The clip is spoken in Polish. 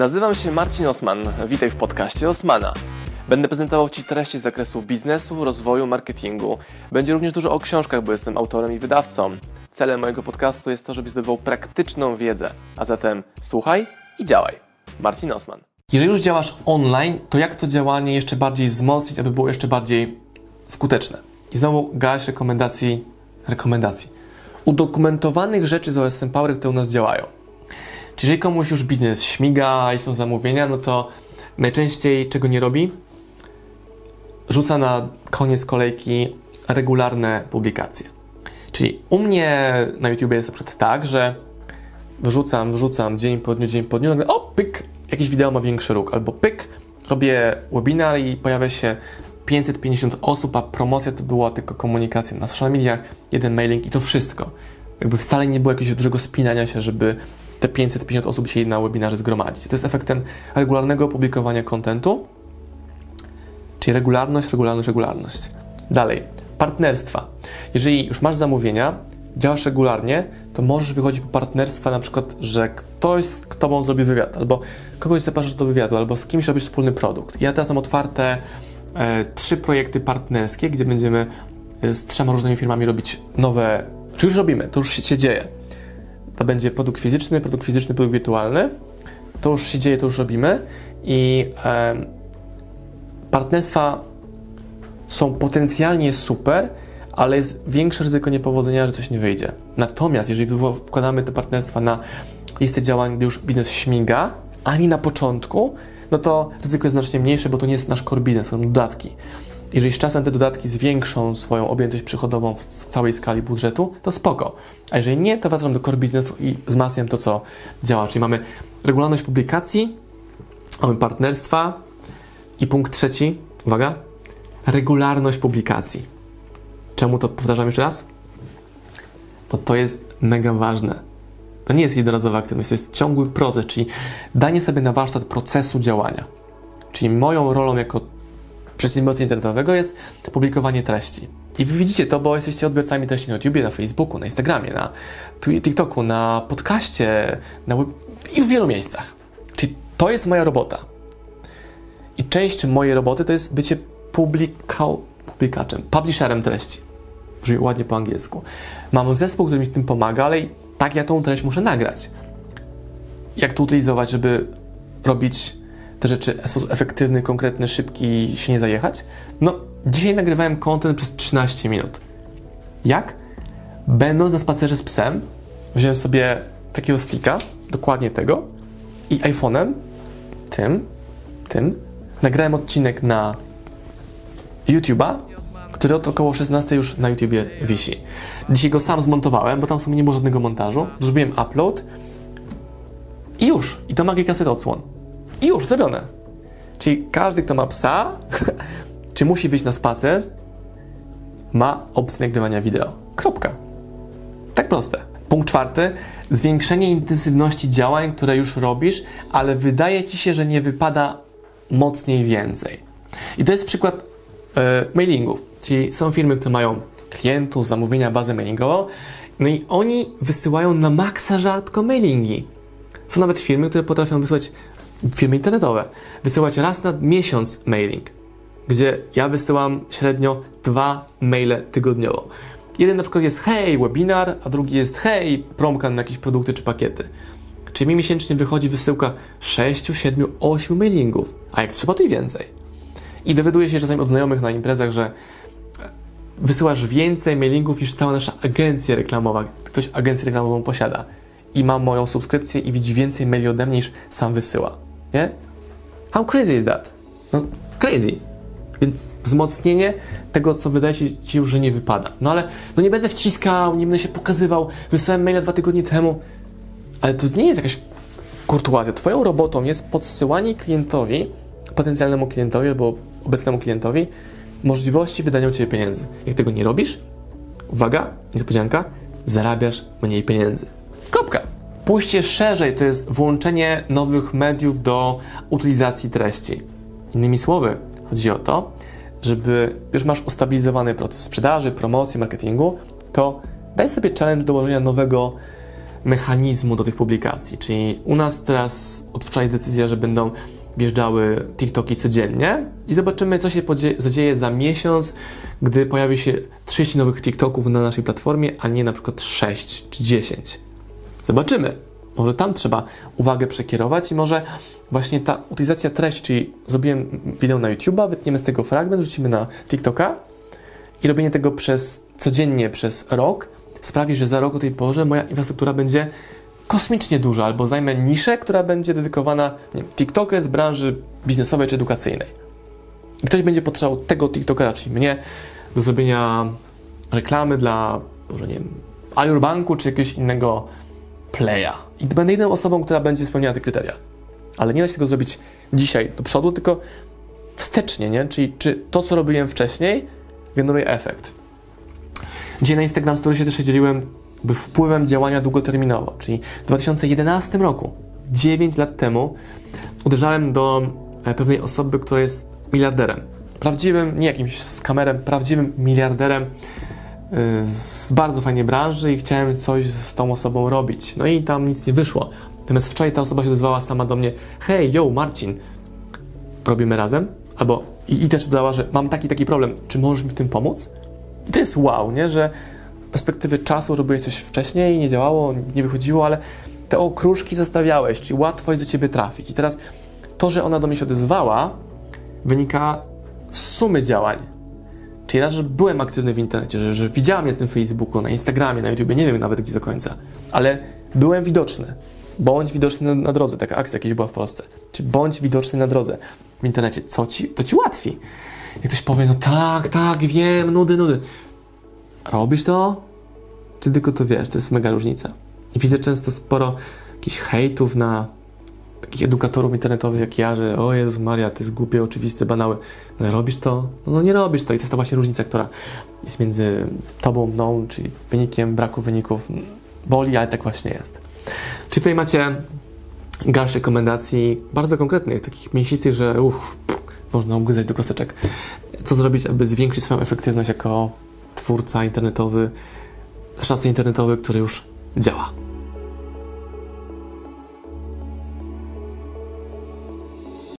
Nazywam się Marcin Osman. Witaj w podcaście Osmana. Będę prezentował Ci treści z zakresu biznesu, rozwoju, marketingu. Będzie również dużo o książkach, bo jestem autorem i wydawcą. Celem mojego podcastu jest to, żebyś zdobywał praktyczną wiedzę. A zatem słuchaj i działaj. Marcin Osman. Jeżeli już działasz online, to jak to działanie jeszcze bardziej wzmocnić, aby było jeszcze bardziej skuteczne? I znowu garść rekomendacji, rekomendacji. Udokumentowanych rzeczy z OSM Power, które u nas działają. Czyli jeżeli komuś już biznes śmiga i są zamówienia, no to najczęściej czego nie robi? Rzuca na koniec kolejki regularne publikacje. Czyli u mnie na YouTube jest na przykład tak, że wrzucam, wrzucam dzień po dniu, dzień po dniu, nagle o, pyk, jakieś wideo ma większy róg, albo pyk, robię webinar i pojawia się 550 osób, a promocja to była tylko komunikacja na social mediach, jeden mailing i to wszystko. Jakby wcale nie było jakiegoś dużego spinania się, żeby te 550 osób dzisiaj na webinarze zgromadzić. To jest efektem regularnego publikowania kontentu, czyli regularność, regularność, regularność. Dalej, partnerstwa. Jeżeli już masz zamówienia, działasz regularnie, to możesz wychodzić po partnerstwa, na przykład, że ktoś z tobą zrobi wywiad, albo kogoś zapraszasz do wywiadu, albo z kimś robisz wspólny produkt. Ja teraz mam otwarte e, trzy projekty partnerskie, gdzie będziemy z trzema różnymi firmami robić nowe, czy już robimy, to już się, dzieje to będzie produkt fizyczny, produkt fizyczny, produkt wirtualny. To już się dzieje, to już robimy i e, partnerstwa są potencjalnie super, ale jest większe ryzyko niepowodzenia, że coś nie wyjdzie. Natomiast jeżeli wkładamy te partnerstwa na listę działań, gdy już biznes śmiga, ani na początku, no to ryzyko jest znacznie mniejsze, bo to nie jest nasz core business, są dodatki. Jeżeli z czasem te dodatki zwiększą swoją objętość przychodową w całej skali budżetu, to spoko. A jeżeli nie, to wracam do core businessu i wzmacniam to, co działa. Czyli mamy regularność publikacji, mamy partnerstwa i punkt trzeci, uwaga, regularność publikacji. Czemu to powtarzam jeszcze raz? Bo to jest mega ważne. To nie jest jednorazowa aktywność, to jest ciągły proces, czyli danie sobie na warsztat procesu działania. Czyli moją rolą jako przedsiębiorcy internetowego jest publikowanie treści. I wy widzicie to, bo jesteście odbiorcami treści na YouTube, na Facebooku, na Instagramie, na TikToku, na podcaście na web... i w wielu miejscach. Czyli to jest moja robota. I część mojej roboty to jest bycie publikał, publikaczem, publisherem treści. Brzmi ładnie po angielsku. Mam zespół, który mi w tym pomaga, ale i tak ja tą treść muszę nagrać. Jak to utylizować, żeby robić te rzeczy w sposób efektywny, konkretny, szybki się nie zajechać? No, dzisiaj nagrywałem content przez 13 minut. Jak? Będąc na spacerze z psem, wziąłem sobie takiego sticka, dokładnie tego, i iPhone'em, tym, tym, nagrałem odcinek na YouTube'a, który od około 16 już na YouTubie wisi. Dzisiaj go sam zmontowałem, bo tam sobie nie było żadnego montażu. Zrobiłem upload i już. I to magika set odsłon. I już, zrobione. Czyli każdy, kto ma psa, czy musi wyjść na spacer, ma opcję nagrywania wideo. Kropka. Tak proste. Punkt czwarty. Zwiększenie intensywności działań, które już robisz, ale wydaje ci się, że nie wypada mocniej więcej. I to jest przykład e, mailingów. Czyli są firmy, które mają klientów, zamówienia, bazę mailingową, no i oni wysyłają na maksa rzadko mailingi. Są nawet firmy, które potrafią wysłać firmy internetowe, wysyłać raz na miesiąc mailing, gdzie ja wysyłam średnio dwa maile tygodniowo. Jeden na przykład jest hej, webinar, a drugi jest hej, promka na jakieś produkty czy pakiety. Czyli mi miesięcznie wychodzi wysyłka 6, 7, 8 mailingów, a jak trzeba, to i więcej. I dowiaduję się czasami od znajomych na imprezach, że wysyłasz więcej mailingów niż cała nasza agencja reklamowa. Ktoś agencję reklamową posiada i ma moją subskrypcję i widzi więcej maili ode mnie niż sam wysyła. Nie? How crazy is that? No, crazy. Więc wzmocnienie tego, co wydaje się ci już, że nie wypada. No ale no nie będę wciskał, nie będę się pokazywał. Wysłałem maila dwa tygodnie temu. Ale to nie jest jakaś kurtuazja. Twoją robotą jest podsyłanie klientowi, potencjalnemu klientowi albo obecnemu klientowi możliwości wydania u Ciebie pieniędzy. Jak tego nie robisz, uwaga, niespodzianka, zarabiasz mniej pieniędzy. Kropka. Pójście szerzej to jest włączenie nowych mediów do utylizacji treści. Innymi słowy, chodzi o to, żeby już masz ustabilizowany proces sprzedaży, promocji, marketingu, to daj sobie challenge dołożenia nowego mechanizmu do tych publikacji. Czyli u nas teraz od wczoraj decyzja, że będą wjeżdżały TikToki codziennie i zobaczymy, co się zadzieje za miesiąc, gdy pojawi się 30 nowych TikToków na naszej platformie, a nie na przykład 6 czy 10. Zobaczymy. Może tam trzeba uwagę przekierować i może właśnie ta utylizacja treści, czyli zrobiłem wideo na YouTube'a, wytniemy z tego fragment, rzucimy na TikToka i robienie tego przez codziennie przez rok sprawi, że za rok o tej porze moja infrastruktura będzie kosmicznie duża, albo zajmę niszę, która będzie dedykowana nie wiem, TikToker z branży biznesowej czy edukacyjnej. I ktoś będzie potrzebował tego TikTokera, czyli mnie, do zrobienia reklamy dla, może nie wiem, Alior Banku czy jakiegoś innego playa. I będę jedyną osobą, która będzie spełniała te kryteria. Ale nie da się tego zrobić dzisiaj do przodu, tylko wstecznie, nie? Czyli czy to, co robiłem wcześniej, generuje efekt. Dzisiaj na Instagram Story się też się dzieliłem by wpływem działania długoterminowo, czyli w 2011 roku, 9 lat temu, uderzałem do e, pewnej osoby, która jest miliarderem. Prawdziwym, nie jakimś skamerem, prawdziwym miliarderem z bardzo fajnej branży i chciałem coś z tą osobą robić. No i tam nic nie wyszło. Natomiast wczoraj ta osoba się odezwała sama do mnie: Hej, yo, Marcin, robimy razem? Albo i, i też dodała, że mam taki taki problem, czy możesz mi w tym pomóc? I to jest wow, nie? Że perspektywy czasu robiłeś coś wcześniej, nie działało, nie wychodziło, ale te okruszki zostawiałeś, czyli łatwo jest do ciebie trafić. I teraz to, że ona do mnie się odezwała, wynika z sumy działań Czyli raz, że byłem aktywny w internecie, że, że widziałem mnie na tym Facebooku, na Instagramie, na YouTubie, nie wiem nawet gdzie do końca, ale byłem widoczny. Bądź widoczny na, drodze, taka akcja jakaś była w Polsce. Czy bądź widoczny na drodze w internecie, co ci, to ci łatwi. Jak ktoś powie, no tak, tak, wiem, nudy, nudy. Robisz to? Czy tylko to wiesz? To jest mega różnica. I widzę często sporo jakichś hejtów na takich edukatorów internetowych jak ja, że o Jezus Maria, to jest głupie, oczywiste, banały. Ale robisz to? No, no nie robisz to i to jest ta właśnie różnica, która jest między tobą, mną, czyli wynikiem, braku wyników. Boli, ale tak właśnie jest. Czy tutaj macie garść rekomendacji bardzo konkretnych, takich mięsistych, że uff, można ugryzać do kosteczek. Co zrobić, aby zwiększyć swoją efektywność jako twórca internetowy, szafce internetowy, który już działa.